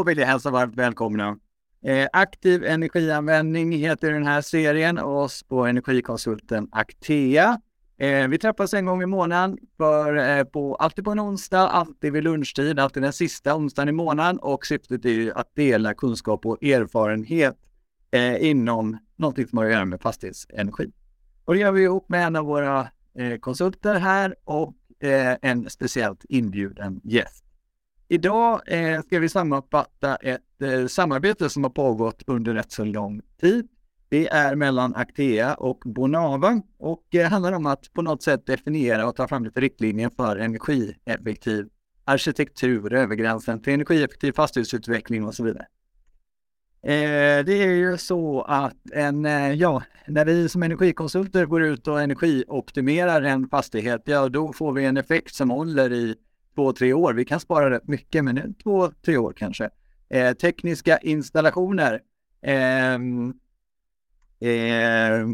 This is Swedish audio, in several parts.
Då vill jag hälsa varmt välkomna. Eh, aktiv energianvändning heter den här serien och oss på energikonsulten Actea. Eh, vi träffas en gång i månaden, för, eh, på, alltid på en onsdag, alltid vid lunchtid, alltid den sista onsdagen i månaden och syftet är ju att dela kunskap och erfarenhet eh, inom någonting som har att göra med fastighetsenergi. Och det gör vi ihop med en av våra eh, konsulter här och eh, en speciellt inbjuden gäst. Idag eh, ska vi sammanfatta ett eh, samarbete som har pågått under rätt så lång tid. Det är mellan Actea och Bonava och eh, handlar om att på något sätt definiera och ta fram lite riktlinjer för energieffektiv arkitektur över gränsen till energieffektiv fastighetsutveckling och så vidare. Eh, det är ju så att en, eh, ja, när vi som energikonsulter går ut och energioptimerar en fastighet, ja då får vi en effekt som håller i två, tre år. Vi kan spara rätt mycket, men två, tre år kanske. Eh, tekniska installationer eh, eh,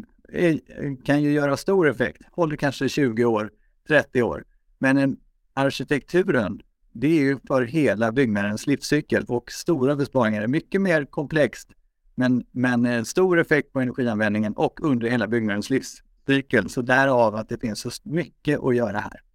kan ju göra stor effekt. Håller kanske 20 år, 30 år. Men en, arkitekturen, det är ju för hela byggnadens livscykel och stora besparingar är mycket mer komplext. Men, men en stor effekt på energianvändningen och under hela byggnadens livscykel. Så därav att det finns så mycket att göra här.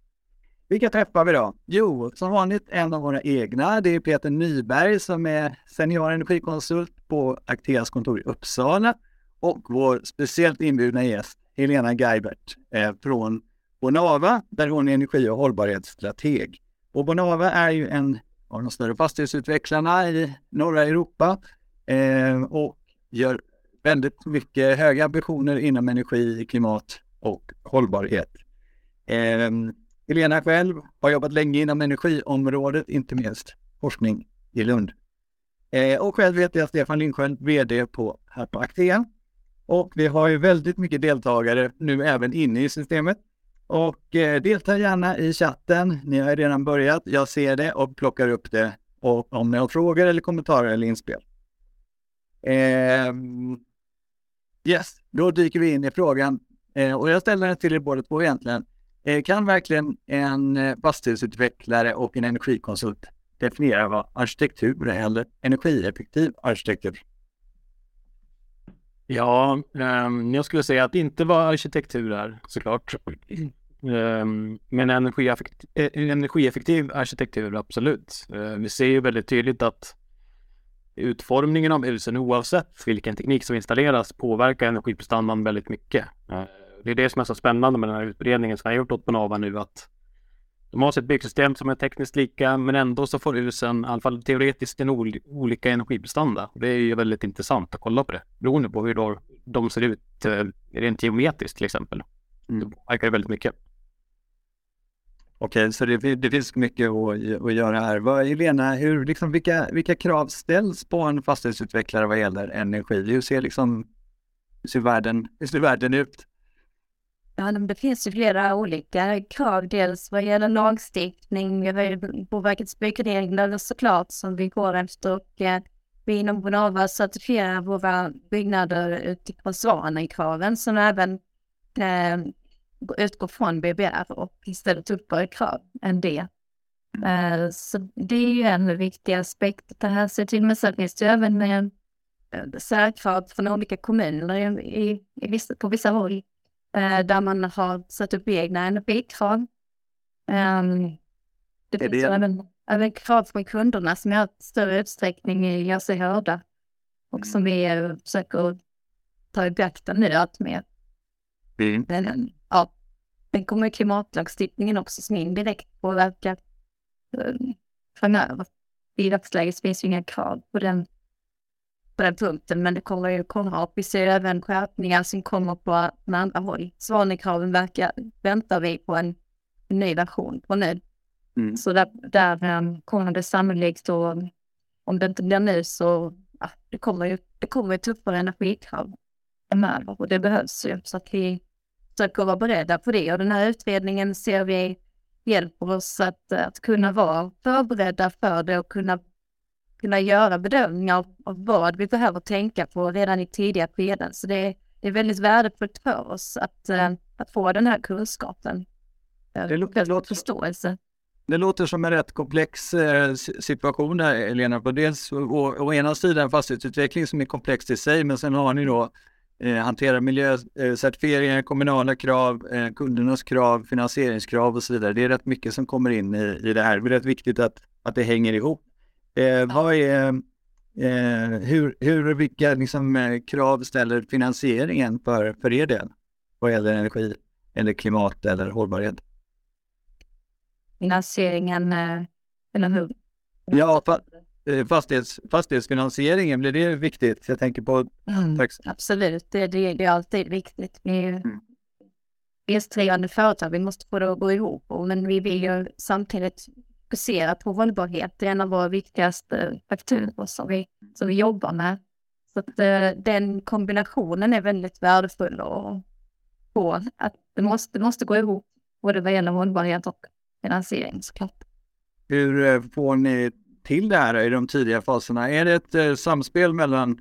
Vilka träffar vi då? Jo, som vanligt en av våra egna. Det är Peter Nyberg som är senior energikonsult på Acteas kontor i Uppsala och vår speciellt inbjudna gäst Helena Geibert eh, från Bonava där hon är energi och hållbarhetsstrateg. Och Bonava är ju en av de större fastighetsutvecklarna i norra Europa eh, och gör väldigt mycket höga ambitioner inom energi, klimat och hållbarhet. Eh, Helena själv har jobbat länge inom energiområdet, inte minst forskning i Lund. Eh, och själv heter jag Stefan Lindsköld, VD på, här på Actea. Och vi har ju väldigt mycket deltagare nu även inne i systemet. Och eh, delta gärna i chatten. Ni har redan börjat. Jag ser det och plockar upp det. Och om ni har frågor eller kommentarer eller inspel. Eh, yes, då dyker vi in i frågan. Eh, och jag ställer den till er båda två egentligen. Eh, kan verkligen en eh, fastighetsutvecklare och en energikonsult definiera vad arkitektur är eller energieffektiv arkitektur? Ja, ehm, jag skulle säga att inte vad arkitektur är såklart. Ehm, men eh, energieffektiv, arkitektur, absolut. Ehm, vi ser ju väldigt tydligt att utformningen av husen oavsett vilken teknik som installeras påverkar energiprestandan väldigt mycket. Det är det som är så spännande med den här utbredningen som jag har gjort åt Bonava nu att de har sitt byggsystem som är tekniskt lika men ändå så får husen, i alla fall teoretiskt, en ol olika energiprestanda. Det är ju väldigt intressant att kolla på det beroende på hur då de ser ut eh, rent geometriskt till exempel. Mm. Det påverkar väldigt mycket. Okej, så det, det, finns mycket att, att göra här. Vad, Elena, hur, liksom, vilka, vilka krav ställs på en fastighetsutvecklare vad gäller energi? Hur ser, liksom, hur ser, världen, hur ser världen ut? Ja, det finns ju flera olika krav, dels vad gäller lagstiftning, vi har ju Boverkets byggregler såklart som vi går efter. Och eh, vi inom Bonava certifierar våra byggnader utifrån Svanen-kraven som även eh, utgår från BBR och istället uppför krav än det. Eh, så det är ju en viktig aspekt att ta hänsyn till, men sen finns det även eh, särkrav från olika kommuner i, i, i vissa, på vissa håll där man har satt upp egna energikrav. Um, det finns det... Även, även krav från kunderna som i större utsträckning gör sig hörda och mm. som vi eh, försöker ta i beaktande nu allt mer. Mm. Men, ja, den kommer klimatlagstiftningen också som indirekt påverkar eh, framöver. I dagsläget finns ju inga krav på den på den punkten, men det kommer ju komma och vi ser även skärpningar som kommer på andra håll. Svanekraven verkar, väntar vi på en, ny version på nu. Mm. Så där, där um, kommer det sannolikt och om det inte blir nu så ja, det kommer ju det kommer tuffare energikrav framöver och det behövs ju så att vi försöker vara beredda på det och den här utredningen ser vi hjälper oss att, att kunna vara förberedda för det och kunna kunna göra bedömningar av, av vad vi behöver tänka på redan i tidiga skeden. Så det är, det är väldigt värdefullt för oss att, äh, att få den här kunskapen. Det, låter, det låter, förståelse. Det låter som en rätt komplex eh, situation där, Elena. På dels å, å ena sidan fastighetsutveckling som är komplext i sig, men sen har ni då eh, hantera miljöcertifieringar, kommunala krav, eh, kundernas krav, finansieringskrav och så vidare. Det är rätt mycket som kommer in i, i det här. Det är rätt viktigt att, att det hänger ihop. Eh, vad är, eh, hur, hur, vilka liksom, eh, krav ställer finansieringen för, för er del? Vad gäller energi eller klimat eller hållbarhet? Finansieringen, eh, eller hur? Ja, fa eh, fastighets, fastighetsfinansieringen, blir det viktigt? Jag tänker på... Mm, absolut, det, det, det, är alltid viktigt. Vi är mm. vinstdrivande företag, vi måste få det att gå ihop. Men vi vill ju samtidigt fokusera på hållbarhet. Det är en av våra viktigaste faktorer som vi, som vi jobbar med. Så att, eh, den kombinationen är väldigt värdefull och på att det måste, det måste gå ihop både vad gäller hållbarhet och finansiering såklart. Hur eh, får ni till det här i de tidiga faserna? Är det ett eh, samspel mellan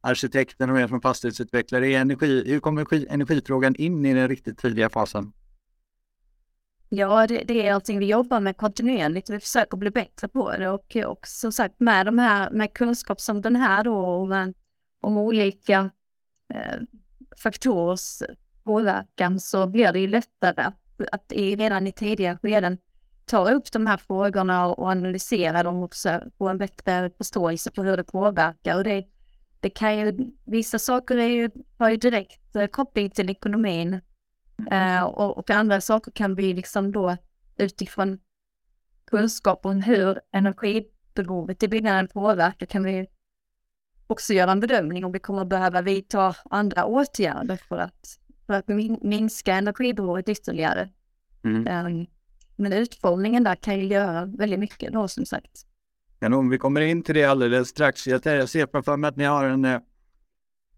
arkitekten och er som fastighetsutvecklare? Energi, hur kommer energi, energifrågan in i den riktigt tidiga fasen? Ja, det, det, är allting vi jobbar med kontinuerligt. Vi försöker bli bättre på det och, och som sagt med de här med kunskap som den här då om, om olika eh, faktorers påverkan så blir det ju lättare att, att i, redan i tidiga skeden ta upp de här frågorna och analysera dem och få en bättre förståelse för hur det påverkar. Och det, det kan ju, vissa saker är ju, har ju direkt eh, koppling till ekonomin Uh, och, och, andra saker kan vi liksom då utifrån kunskap om hur energibehovet i byggnaden påverkar kan vi också göra en bedömning om vi kommer att behöva vidta andra åtgärder för att, för att minska energibehovet ytterligare. Mm. Um, men utformningen där kan ju göra väldigt mycket då som sagt. Ja, om vi kommer in till det alldeles strax. Jag ser framför mig att ni har en eh,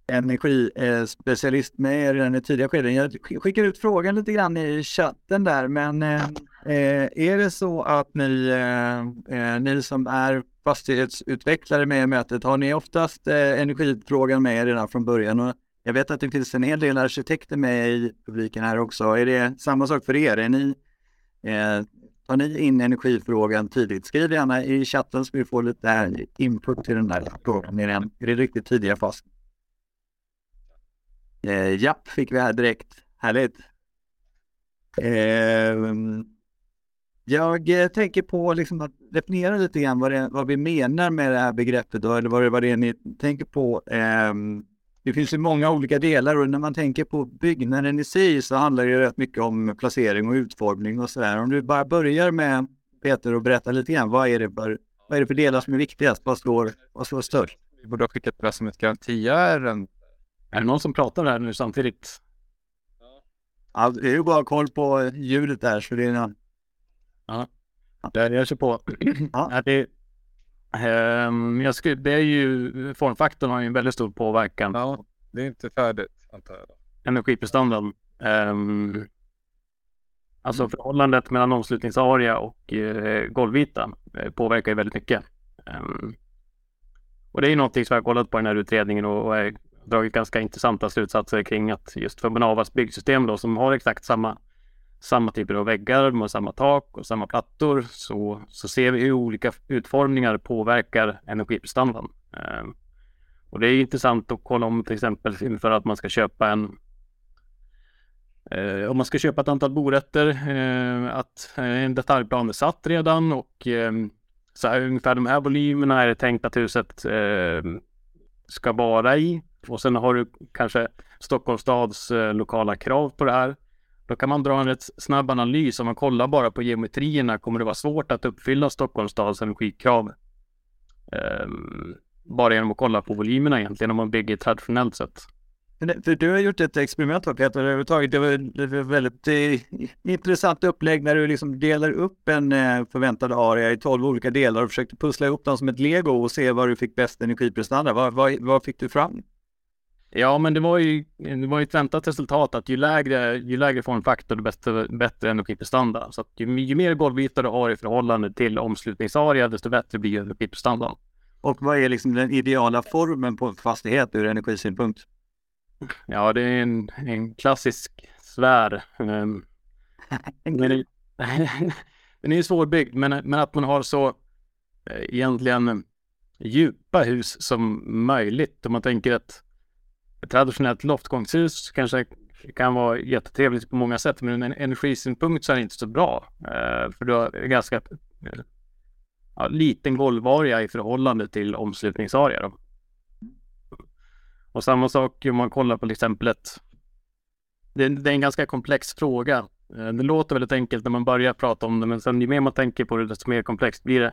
energispecialist eh, med er i tidiga skeden. Jag skickar ut frågan lite grann i chatten där, men eh, eh är det så att ni, eh, eh, ni som är fastighetsutvecklare med i mötet, har ni oftast energifrågan med er redan från början? Och jag vet att det finns en hel del arkitekter med i publiken här också. Är det samma sak för er? Är ni, tar ni in energifrågan tidigt? Skriv gärna i chatten så vi får lite input till den här frågan i den, i den riktigt tidiga fasen. Eh, japp, fick vi här direkt. Härligt. Ehm, eh, jag tänker på liksom att definiera lite grann vad, det, vad vi menar med det här begreppet då, eller vad det, vad det är ni tänker på. Eh, det finns ju många olika delar och när man tänker på byggnaden i sig så handlar det ju rätt mycket om placering och utformning och så där. Om du bara börjar med Peter och berätta lite grann, vad är det för, vad är det för delar som är viktigast? Vad slår, vad slår störst? Vi borde ha skickat det som ett garantiärende är det någon som pratar här nu samtidigt? Ja, det är ju bara koll på ljudet där så det är någon... Ja, där jag kör på. ja. det, um, jag skulle, det är ju, formfaktorn har ju en väldigt stor påverkan. Ja, det är inte färdigt antar jag. Energiprestandan. Um, alltså mm. förhållandet mellan omslutningsarea och uh, golvyta uh, påverkar ju väldigt mycket. Um, och det är ju någonting som jag har kollat på i den här utredningen och, och är dragit ganska intressanta slutsatser kring att just för Bonavas byggsystem då som har exakt samma samma typer av väggar, de har samma tak och samma plattor så, så ser vi hur olika utformningar påverkar energiprestandan. Eh, och det är intressant att kolla om till exempel inför att man ska köpa en eh, om man ska köpa ett antal borätter, eh, att en detaljplan är satt redan och eh, så här, ungefär de här volymerna är det tänkt att huset ska vara i. Och sen har du kanske Stockholms stads eh, lokala krav på det här. Då kan man dra en rätt snabb analys. Om man kollar bara på geometrierna kommer det vara svårt att uppfylla Stockholms stads energikrav. Ehm, bara genom att kolla på volymerna egentligen om man bygger traditionellt sett. För du har gjort ett experiment va Peter överhuvudtaget. Det var, det var väldigt eh, intressant upplägg när du liksom delar upp en eh, förväntad area i tolv olika delar och försökte pussla ihop dem som ett lego och se var du fick bäst energiprestanda. Vad, vad, vad fick du fram? Ja, men det var ju, det var ju ett väntat resultat att ju lägre, ju lägre formfaktor, desto bättre, energiprestanda. Så att ju, ju mer golvyta du har i förhållande till omslutningsarea, desto bättre blir energiprestandan. Och vad är liksom den ideala formen på en fastighet ur energisynpunkt? Ja, det är en, en klassisk sfär. Men, den är ju svårbyggd, men, men att man har så eh, egentligen djupa hus som möjligt. Om man tänker att ett traditionellt loftgångshus kanske kan vara jättetrevligt på många sätt, men ur en energisynpunkt så är det inte så bra. Eh, för du har ganska eh, ja, liten golvarea i förhållande till omslutningsarea. Då. Och samma sak om man kollar på till exempel ett... Det, det är en ganska komplex fråga. Eh, det låter väldigt enkelt när man börjar prata om det, men sen ju mer man tänker på det, desto mer komplext blir det.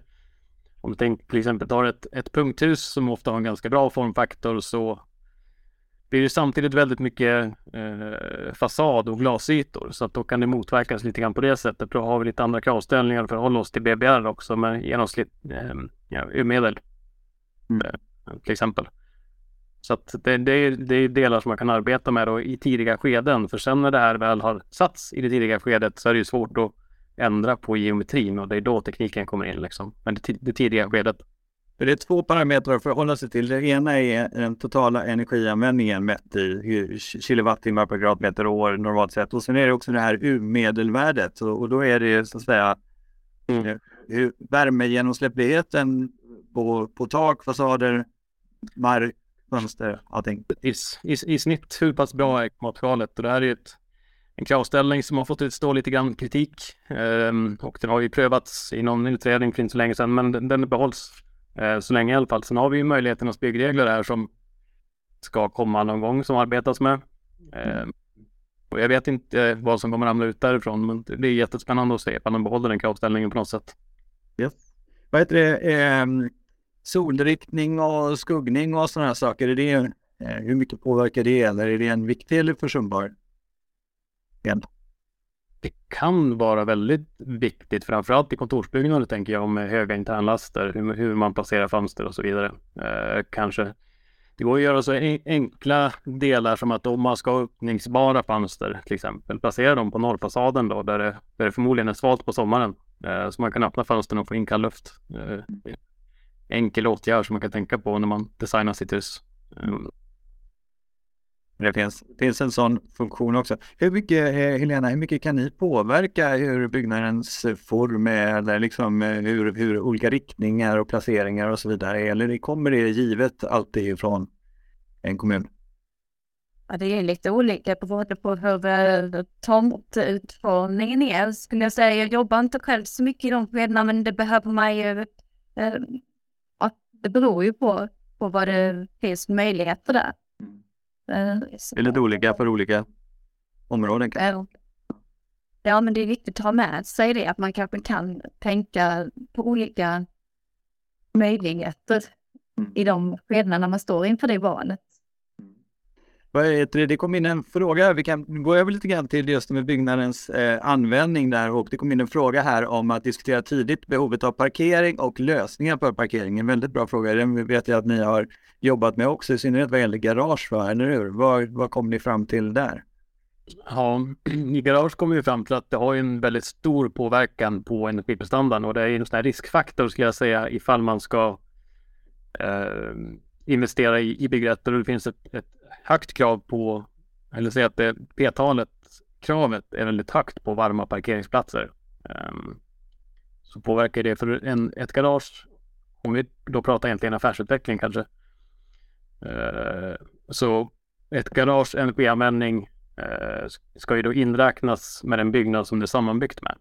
Om du tänker till exempel tar ett, ett punkthus som ofta har en ganska bra formfaktor så det samtidigt väldigt mycket eh, fasad och glasytor så att då kan det motverkas lite grann på det sättet. Då har vi lite andra kravställningar för att hålla oss till BBR också med genomsnitt eh, ja, U-medel mm. eh, till exempel. Så att det, det, är, det är delar som man kan arbeta med då i tidiga skeden. För sen när det här väl har satts i det tidiga skedet så är det ju svårt att ändra på geometrin och det är då tekniken kommer in liksom. Men det, det tidiga skedet. Det är två parametrar att förhålla sig till. Det ena är den totala energianvändningen mätt i kilowattimmar per kvadratmeter och år normalt sett. Och sen är det också det här U-medelvärdet och, då är det så att säga mm. Eh, värmegenomsläppligheten på, på tak, fasader, mark, fönster, allting. I, i, i snitt hur pass bra är klimatskalet? Och det här är ett, en kravställning som har fått stå lite grann kritik um, och den har ju prövats i någon utredning för inte så länge sedan, men den, den behålls så länge i alla fall. Sen har vi ju möjligheternas byggregler här som ska komma någon gång som arbetas med. Uh, och jag vet inte vad som kommer ramla ut därifrån, men det är jättespännande att se om de behåller den kravställningen på något sätt. Yes. Vad heter det? Um solriktning och skuggning och sådana här saker, är det, eh, hur mycket påverkar det eller är det en viktig eller försumbar del? Det kan vara väldigt viktigt, framförallt i kontorsbyggnader tänker jag, med höga internlaster, hur, hur man placerar fönster och så vidare. Eh, kanske det går att göra så enkla delar som att om man ska ha öppningsbara fönster till exempel, placera dem på norrfasaden då, där det, där det förmodligen är svalt på sommaren. Eh, så man kan öppna fönstren och få in kall luft. Eh, enkel åtgärd som man kan tänka på när man designar sitt hus. Mm. Det finns, finns en sån funktion också. Hur mycket, eh, Helena, hur mycket kan ni påverka hur byggnadens eh, form är eller liksom eh, hur, hur olika riktningar och placeringar och så vidare är? Eller kommer det givet alltid ifrån en kommun? Ja, det är lite olika beroende på hur tomtutformningen är. Skulle jag säga, jag jobbar inte själv så mycket i de skedena, men det behöver man ju det beror ju på, på vad det finns möjligheter där. Mm. Eh, det är lite olika för olika områden. Kanske. Ja, men det är viktigt att ha med sig det, att man kanske kan tänka på olika möjligheter mm. i de skedena när man står inför det valet. Det kom in en fråga, vi kan gå över lite grann till just med byggnadens eh, användning där och det kom in en fråga här om att diskutera tidigt behovet av parkering och lösningar för parkering. En väldigt bra fråga, den vet jag att ni har jobbat med också, i synnerhet vad gäller garage, va? eller hur? Vad, vad kom ni fram till där? Ja, i garage kommer vi fram till att det har en väldigt stor påverkan på energiprestandan och det är en sån här riskfaktor skulle jag säga ifall man ska eh, investera i, i byggrätter och det finns ett, ett högt krav på, eller säga att det, P-talet, kravet är väldigt högt på varma parkeringsplatser. Um, så påverkar det för en, ett garage, om vi då pratar egentligen affärsutveckling kanske, uh, så ett garage energianvändning uh, eh, ska ju då inräknas med den byggnad som det är sammanbyggt med.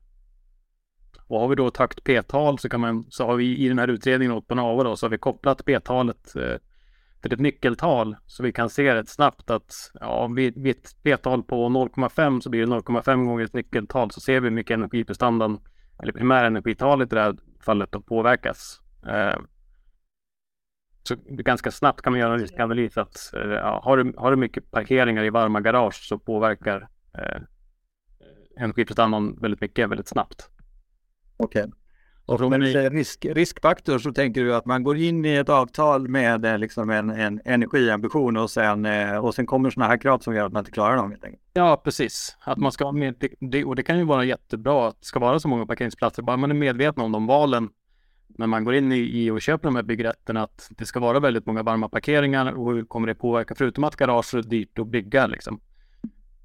Och har vi då ett högt P-tal så kan man, så har vi i den här utredningen åt Bonava då, så har vi kopplat P-talet uh, till ett nyckeltal så vi kan se rätt snabbt att ja, vid, vid ett p-tal på 0,5 så blir det 0,5 gånger ett nyckeltal så ser vi hur mycket energiprestandan eller primärenergitalet i det här fallet då påverkas. Eh, så ganska snabbt kan man göra en riskanalys att eh, har, du, har du mycket parkeringar i varma garage så påverkar eh, energiprestandan väldigt mycket väldigt snabbt. Okej. Okay. Och om du säger risk, riskfaktor så tänker du att man går in i ett avtal med eh, liksom en, en energiambition och sen, eh, och sen kommer sådana här krav som gör att man inte klarar dem. Ja, precis. Att man ska med, det, och det kan ju vara jättebra att det ska vara så många parkeringsplatser, bara man är medveten om de valen när man går in i, i och köper de här byggrätterna att det ska vara väldigt många varma parkeringar och hur kommer det påverka förutom att garage är dyrt att bygga liksom.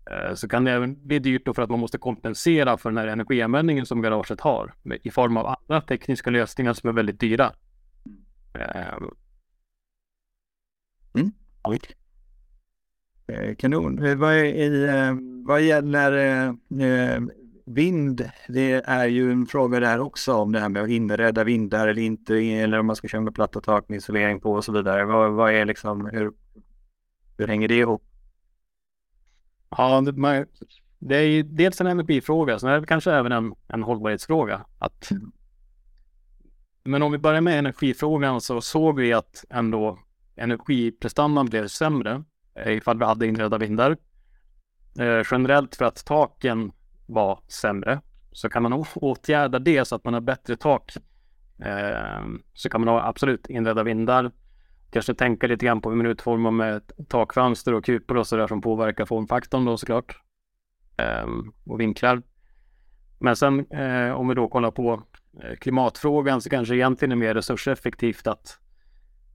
Eh, så kan det även bli dyrt då för att man måste kompensera för den här energianvändningen som garaget har i form av andra tekniska lösningar som är väldigt dyra. Eh, mm. mm. Kanon. Vad, är, vad gäller vind, det är ju en fråga där också om det här med att inreda vindar eller inte, eller om man ska köra med platta tak med isolering på och så vidare. Vad, vad är liksom, hur, hur hänger det ihop? Ja, det, det är ju dels en energifråga, sen är det kanske även en, en hållbarhetsfråga. Att, mm. men om vi börjar med energifrågan så såg vi att ändå energiprestandan blev sämre eh, ifall vi hade inredda vindar. Eh, generellt för att taken var sämre så kan man åtgärda det så att man har bättre tak. Eh, så kan man ha absolut inredda vindar kanske tänka lite grann på hur man utformar med takfönster och kupor och sådär som påverkar formfaktorn då såklart. Ehm, och vinklar. Men sen eh, om vi då kollar på eh, klimatfrågan så kanske egentligen är mer resurseffektivt att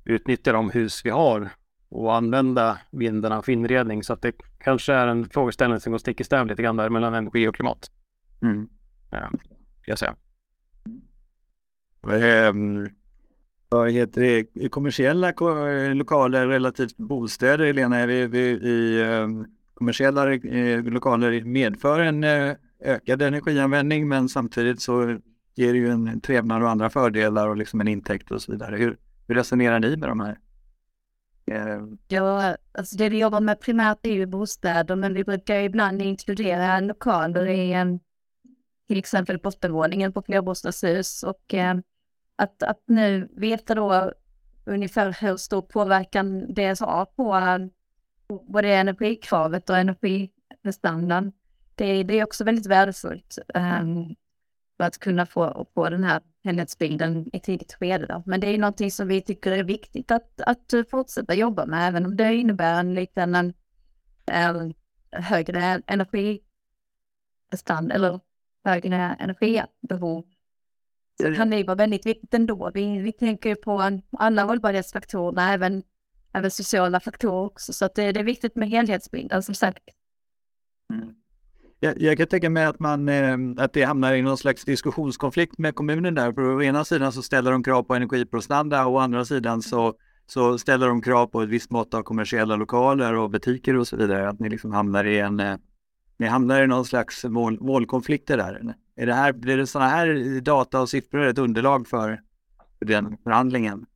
utnyttja de hus vi har och använda vindarna för inredning. Så att det kanske är en frågeställning som går stick i stäv lite grann där mellan energi och klimat. Mm. Ja, jag säger. Um, vad heter det, kommersiella lokaler relativt bostäder, Helena, är vi, vi i ehm, kommersiella eh, lokaler medför en eh, ökad energianvändning men samtidigt så ger det ju en trevnad och andra fördelar och liksom en intäkt och så vidare. Hur, hur resonerar ni med de här? Ehm. Ja, alltså det vi jobbar med primärt är ju bostäder men vi brukar ibland inkludera lokaler i en till exempel bottenvåningen på flerbostadshus och att, att nu veta då ungefär hur stor påverkan det har på både energikravet och energistandarden. Det, det är också väldigt värdefullt um, för att kunna få, få den här helhetsbilden i tidigt skede. Då. Men det är någonting som vi tycker är viktigt att, att fortsätta jobba med, även om det innebär en liten en, ehm, en högre energistandard eller högre energibehov kan det vara väldigt viktigt ändå. Vi, vi tänker på alla hållbarhetsfaktorer, även, även sociala faktorer också. Så att det, det är viktigt med helhetsbilden som sagt. Mm. Jag, jag, kan tänka mig att, man, eh, att det hamnar i någon slags diskussionskonflikt med kommunen där. För å ena sidan så ställer de krav på energiprestanda och å andra sidan så, så ställer de krav på ett visst mått av kommersiella lokaler och butiker och så vidare. Att ni liksom hamnar i en, eh, ni hamnar i någon slags mål, målkonflikter där. Är det här, blir det sådana här data och siffror ett underlag för den förhandlingen?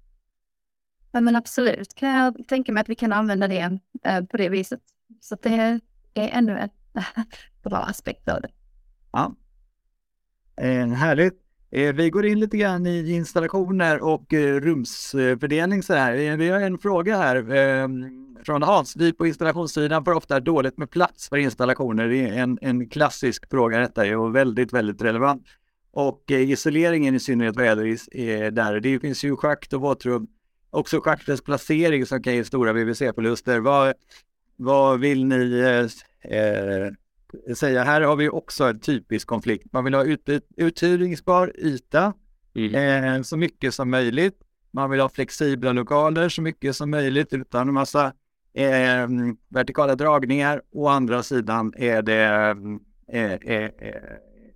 Ja men absolut kan jag tänka mig att vi kan använda det eh, på det viset. Så det är ännu en bra aspekt av det. Ja. Eh, härligt. Eh, vi går in lite grann i installationer och eh, rumsfördelning så här. Eh, vi har en fråga här ehm, från Hans. Vi på installationssidan får ofta dåligt med plats för installationer. Det är en, en klassisk fråga detta och väldigt, väldigt relevant. Och isoleringen i synnerhet vad gäller där. Det finns ju schakt och våtrum. Också schaktens placering som kan ge stora VVC-förluster. Vad, vad vill ni eh, säga? Här har vi också en typisk konflikt. Man vill ha ut, uthyrningsbar yta mm. eh, så mycket som möjligt. Man vill ha flexibla lokaler så mycket som möjligt utan en massa eh, vertikala dragningar. Å andra sidan är det, eh, eh,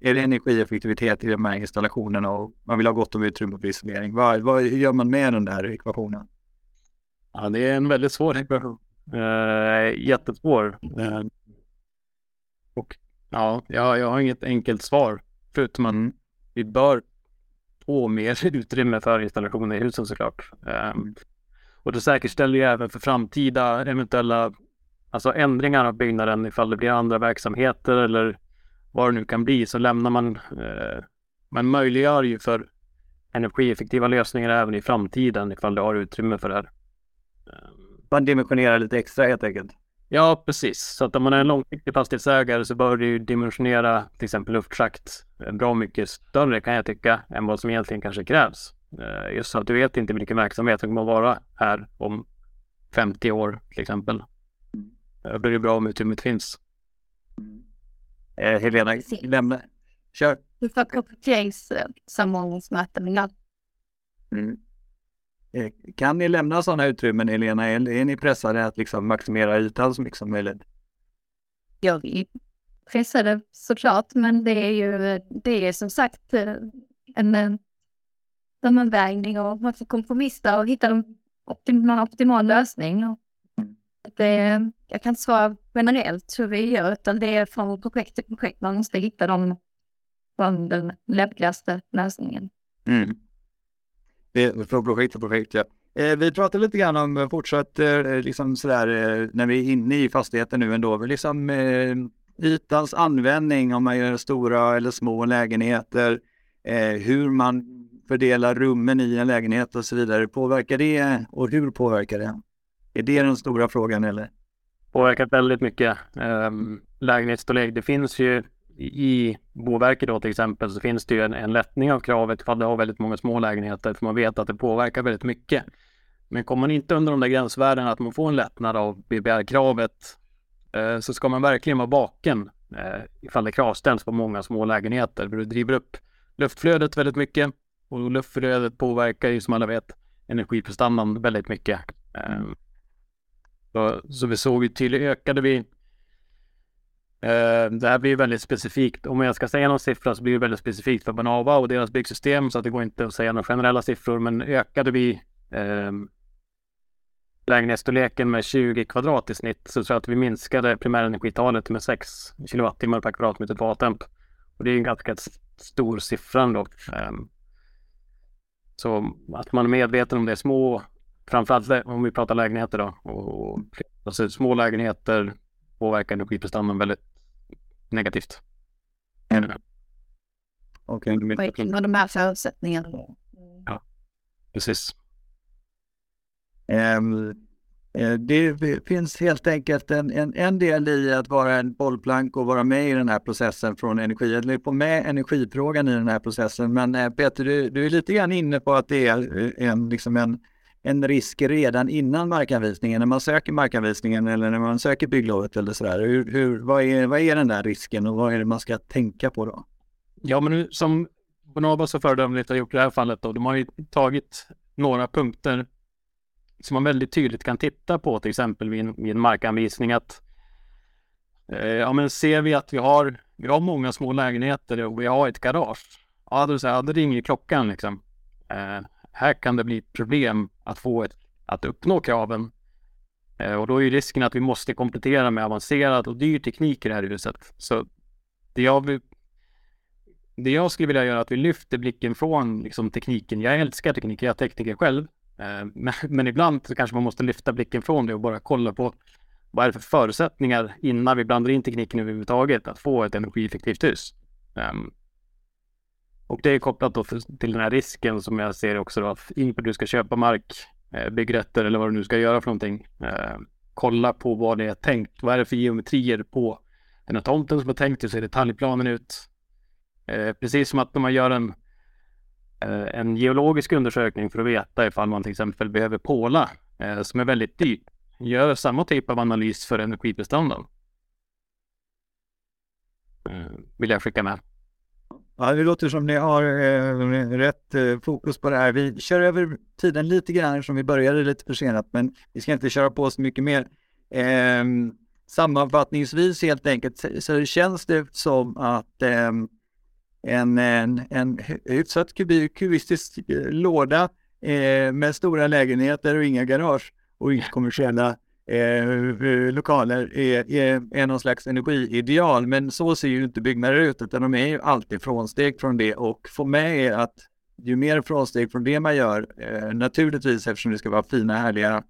är det energieffektivitet i de här installationerna och man vill ha gott om utrymme för isolering. Vad, vad gör man med den där ekvationen? Ja, det är en väldigt svår ekvation. Eh, jättesvår. Eh, och ja, jag, jag har inget enkelt svar förutom att mm. vi bör få mer utrymme för installationer i husen såklart. Um, och det säkerställer ju även för framtida eventuella alltså ändringar av byggnaden ifall det blir andra verksamheter eller vad det nu kan bli så lämnar man eh, man möjliggör ju för energieffektiva lösningar även i framtiden ifall det har utrymme för det här. Man dimensionerar lite extra helt enkelt. Ja, precis. Så att om man är en långsiktig fastighetsägare så bör du dimensionera till exempel luftschakt bra mycket större kan jag tycka än vad som egentligen kanske krävs. Eh, just så att du vet inte vilken verksamhet som kommer att vara här om 50 år till exempel. Då blir det bra om utrymmet finns. Eh, Helena, lämna. Kör. Du får kompletteringssamordningsmöten. Mm. Eh, kan ni lämna sådana utrymmen, Helena? Är, är ni pressade att liksom maximera ytan så mycket som möjligt? jag vill pressa det såklart, men det är ju, det är som sagt eh, en, en sammanvägning och man får kompromissa och hitta en optimal, optimal lösning. Det, jag kan inte svara generellt hur vi gör, utan det är från projekt till projekt man måste hitta från den lämpligaste lösningen. Mm. Det är från projekt till projekt, ja. Eh, vi pratade lite grann om eh, fortsatt, eh, liksom sådär, eh, när vi är inne i fastigheten nu ändå, liksom eh, ytans användning, om man gör stora eller små lägenheter, eh, hur man fördelar rummen i en lägenhet och så vidare. Påverkar det och hur påverkar det? Är det den stora frågan eller? Påverkat väldigt mycket. Ehm, lägenhetsstorlek, det finns ju i Boverket då till exempel så finns det ju en, en lättning av kravet ifall du har väldigt många små lägenheter för man vet att det påverkar väldigt mycket. Men kommer man inte under de där gränsvärdena att man får en lättnad av BBR-kravet eh, så ska man verkligen vara vaken eh, ifall det kravställs på många små lägenheter för du driver upp luftflödet väldigt mycket och luftflödet påverkar ju som alla vet energiprestandan väldigt mycket. Eh, så, så vi såg ju tydligt ökade vi Eh, det här blir väldigt specifikt. Om jag ska säga någon siffra så blir det väldigt specifikt för Banava och deras byggsystem så att det går inte att säga några generella siffror. Men ökade vi eh, lägenhetsstorleken med 20 kvadrat i snitt så tror jag att vi minskade primärenergitalet med 6 kilowattimmar per kvadratmeter vatemp. Och det är en ganska stor siffra ändå. Ehm, så att man är medveten om det är små, framförallt om vi pratar lägenheter då, och, alltså små lägenheter påverkar energiprestandan väldigt negativt. Mm. Okej, okay. På de här förutsättningarna. Ja, precis. Um, det finns helt enkelt en, en, en del i att vara en bollplank och vara med i den här processen från energi, eller få med energifrågan i den här processen. Men eh, Peter, du, du är lite grann inne på att det är eh, en, liksom en, en risk redan innan markanvisningen, när man söker markanvisningen eller när man söker bygglovet eller sådär. Hur, hur, vad, är, vad är den där risken och vad är det man ska tänka på då? Ja, men som Bonobo så föredömligt har gjort i det här fallet då, de har ju tagit några punkter som man väldigt tydligt kan titta på, till exempel vid en, vid en markanvisning att eh, ja, men ser vi att vi har, vi har många små lägenheter och vi har ett garage. Ja, då, så här, då ringer klockan liksom. Eh, här kan det bli ett problem att få ett, att uppnå kraven. Eh, och då är ju risken att vi måste komplettera med avancerad och dyr teknik i det här huset. Så det jag, det jag skulle vilja göra är att vi lyfter blicken från liksom, tekniken. Jag älskar teknik, jag är tekniker själv. Eh, men, men, ibland så kanske man måste lyfta blicken från det och bara kolla på vad är det för förutsättningar innan vi blandar in tekniken överhuvudtaget att få ett energieffektivt hus. Um, och det är kopplat då till den här risken som jag ser också då att inför du ska köpa mark, eh, byggrätter eller vad du nu ska göra för någonting. Eh, kolla på vad det är tänkt. Vad är det för geometrier på den här tomten som är tänkt? Hur ser detaljplanen ut? Eh, precis som att när man gör en, eh, en geologisk undersökning för att veta ifall man till exempel behöver påla eh, som är väldigt dyrt. Gör samma typ av analys för energibestånden. Vill jag skicka med. Ja, det låter som ni har eh, rätt eh, fokus på det här. Vi kör över tiden lite grann som vi började lite försenat, men vi ska inte köra på så mycket mer. Eh, sammanfattningsvis helt enkelt så känns det som att eh, en, en, en hyfsat kubistisk eh, låda eh, med stora lägenheter och inga garage och inga kommersiella Eh, eh, lokaler är, är, är någon slags energiideal. Men så ser ju inte byggnader ut, utan de är ju alltid frånsteg från det. Och få med är att ju mer frånsteg från det man gör, eh, naturligtvis eftersom det ska vara fina, härliga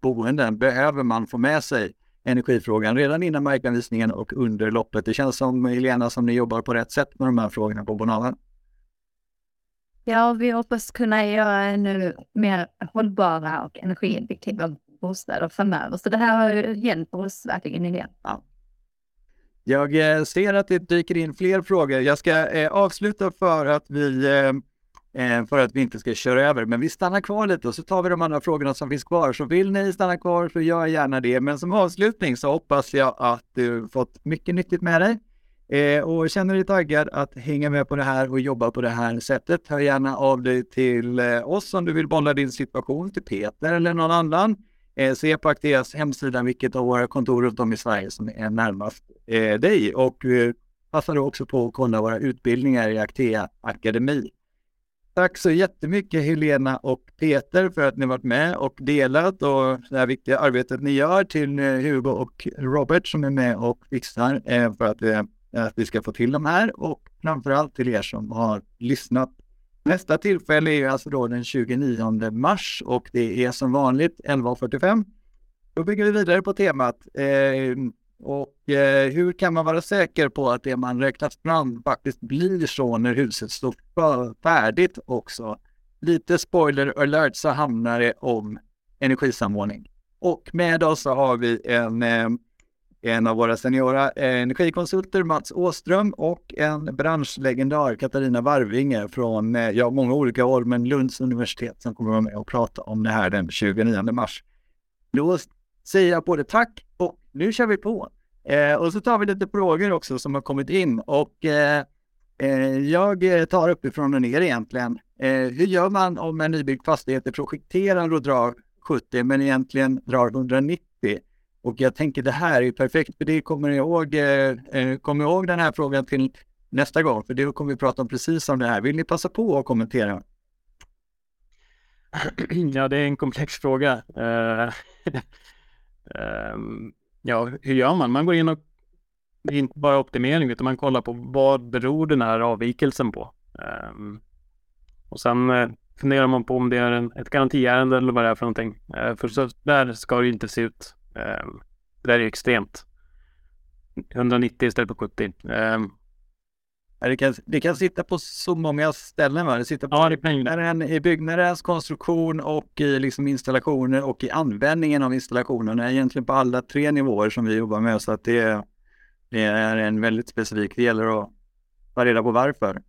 boenden, behöver man få med sig energifrågan redan innan markanvisningen och under loppet. Det känns som, Helena, som ni jobbar på rätt sätt med de här frågorna på Bonava. Ja, vi hoppas kunna göra ännu mer hållbara och energieffektiva bostäder framöver. Så det här har hjälpt oss verkligen i det. Ja. Jag eh, ser att det dyker in fler frågor. Jag ska eh, avsluta för att vi eh, eh, för att vi inte ska köra över. Men vi stannar kvar lite och så tar vi de andra frågorna som finns kvar. Så vill ni stanna kvar så gör gärna det. Men som avslutning så hoppas jag att du fått mycket nyttigt med dig. Eh, och känner dig taggad att hänga med på det här och jobba på det här sättet. Hör gärna av dig till eh, oss om du vill bolla din situation till Peter eller någon annan. Eh, Se på Acteas hemsida vilket av våra kontor runt om i Sverige som är närmast eh, dig och eh, passa då också på att kolla våra utbildningar i Actea Akademi. Tack så jättemycket Helena och Peter för att ni varit med och delat och det här viktiga arbetet ni gör till Hugo och Robert som är med och fixar för att, att vi ska få till de här och framförallt till er som har lyssnat. Nästa tillfälle är alltså då den 29 mars och det är som vanligt 11.45. Då bygger vi vidare på temat eh, och eh, hur kan man vara säker på att det man räknat fram faktiskt blir så när huset står färdigt också? Lite spoiler alert så handlar det om energisamordning. Och med oss så har vi en, eh, en av våra seniora eh, energikonsulter, Mats Åström, och en branschlegendar, Katarina Varvinge från eh, ja, många olika håll, men Lunds universitet som kommer vara med och prata om det här den 29 mars. Då säger jag både tack och nu kör vi på. Eh, och så tar vi lite frågor också som har kommit in och eh, eh jag tar uppifrån och ner egentligen. Eh, hur gör man om en nybyggd fastighet är projekterad och drar 70 men egentligen drar 190? Och jag tänker det här är perfekt för det kommer jag ihåg, eh, eh kommer ihåg den här frågan till nästa gång för det kommer vi prata om precis om det här. Vill ni passa på att kommentera? Ja, det är en komplex fråga. Um, ja, hur gör man? Man går in och det är inte bara optimering utan man kollar på vad beror den här avvikelsen på. Um, och sen uh, funderar man på om det är en, ett garantiärende eller vad det är för någonting. Uh, för så där ska det inte se ut. Um, det där är extremt. 190 istället för 70. Um, det kan, det kan sitta på så många ställen. Va? Det sitter på ja, det byggnaden, i byggnadens konstruktion och i liksom installationer och i användningen av installationerna. Egentligen på alla tre nivåer som vi jobbar med. Så att det, det är en väldigt specifik. Det gäller att ta reda på varför.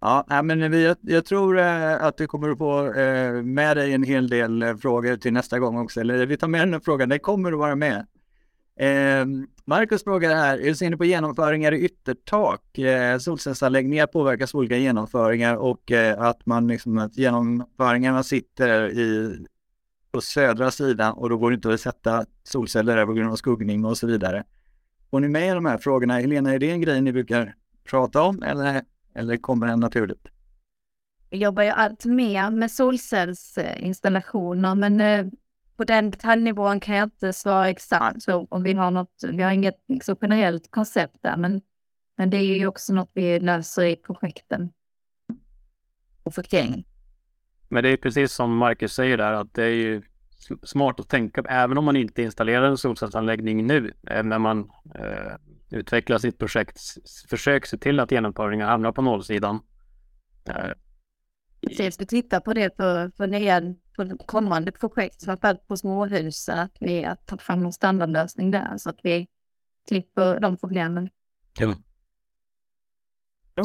Ja. Men jag, jag tror eh, att du kommer att få eh, med dig en hel del eh, frågor till nästa gång också. Eller vi tar med den här frågan, den kommer att vara med. Markus Marcus frågar här, hur ser ni på genomföringar i yttertak? Eh, solcellsanläggningar påverkas olika genomföringar och att man liksom, att genomföringarna sitter i, på södra sidan och då går det inte att sätta solceller där på grund av skuggning och så vidare. Får ni med i de här frågorna? Helena, är det en grej ni brukar prata om eller, eller kommer den naturligt? Jag jobbar ju allt mer med solcellsinstallationer men eh, på den detaljnivån kan jag inte svara exakt så om vi har något, vi har inget så generellt koncept där, men, men det är ju också något vi löser i projekten. Projekteringen. Men det är precis som Marcus säger där att det är ju smart att tänka, även om man inte installerar en solcellsanläggning nu, eh, när man utvecklar sitt projekt, försök se till att genomföringen hamnar på nollsidan. Eh, Precis, vi tittar på det för, för nya, för kommande projekt, framförallt på småhus, att vi att ta fram en standardlösning där så att vi slipper de problemen. Ja.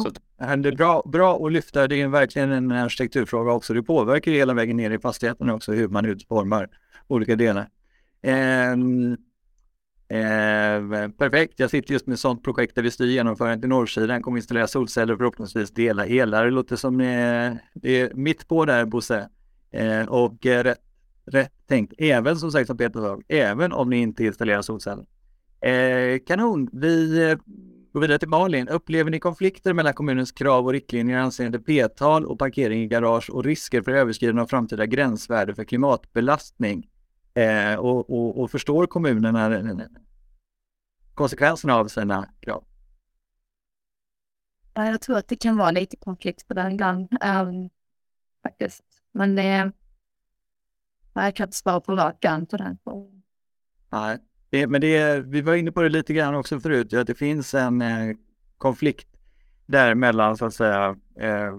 Så det är bra, bra att lyfta, det är verkligen en arkitekturfråga också. Det påverkar hela vägen ner i fastigheten också hur man utformar olika delar. Um, Eh, perfekt, jag sitter just med ett sådant projekt där vi styr genomförandet i norrsidan, kommer installera solceller och förhoppningsvis dela elar. Det låter som eh, det är mitt på där Bosse. Eh, och eh, rätt, rätt tänkt, även som sagt som Peter sa, även om ni inte installerar solceller. Eh, kanon, vi eh, går vidare till Malin. Upplever ni konflikter mellan kommunens krav och riktlinjer anseende p-tal och parkering i garage och risker för överskridande av framtida gränsvärde för klimatbelastning? Eh, och, och, och, förstår kommunerna konsekvenserna av sina krav? Ja, jag tror att det kan vara lite konflikt på den ibland. Um, faktiskt. Men det, jag kan inte svara på rak på den Nej, det, men det, vi var inne på det lite grann också förut, att det finns en eh, konflikt däremellan så att säga eh,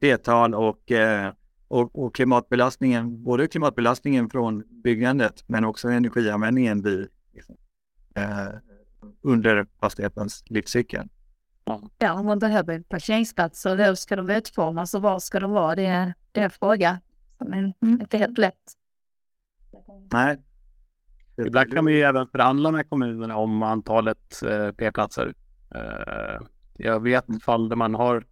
B-tal och eh, och, och, klimatbelastningen, både klimatbelastningen från byggandet men också energianvändningen blir liksom, eh, under fastighetens livscykel. Ja, om man behöver parkeringsplatser, hur ska de utformas och var ska de vara? Det är, det är en fråga som är mm. inte helt lätt. Nej. Ibland kan man ju även förhandla med kommunerna om antalet eh, p-platser. Eh, jag vet fall där man har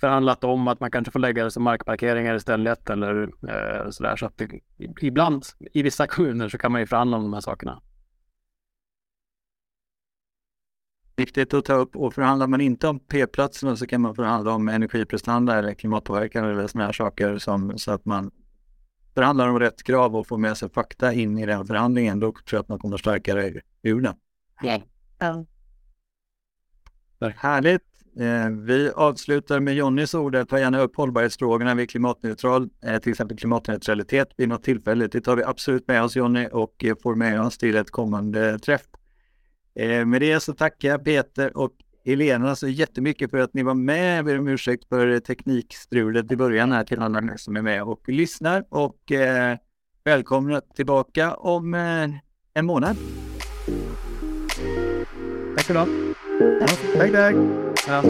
förhandlat om att man kanske får lägga det som markparkeringar istället eller eh, sådär. Så att det, ibland i vissa kommuner så kan man ju förhandla om de här sakerna. Viktigt att ta upp och förhandlar man inte om p-platserna så kan man förhandla om energiprestanda eller klimatpåverkan eller sådana här saker som, så att man förhandlar om rätt krav och får med sig fakta in i den förhandlingen. Då tror jag att man kommer starkare ur den. Ja. Härligt! Eh, vi avslutar med Jonnys ord. Ta gärna upp hållbarhetsfrågorna vid klimatneutral, eh, till exempel klimatneutralitet vid något tillfälle. Det tar vi absolut med oss Jonny och eh, får med oss till ett kommande träff. Med det så tackar jag Peter och Helena så jättemycket för att ni var med. Jag ber om ursäkt för teknikstrulet i början här till alla som är med och lyssnar och välkomna tillbaka om en månad. Tack för idag. Tack, tack. Tchau.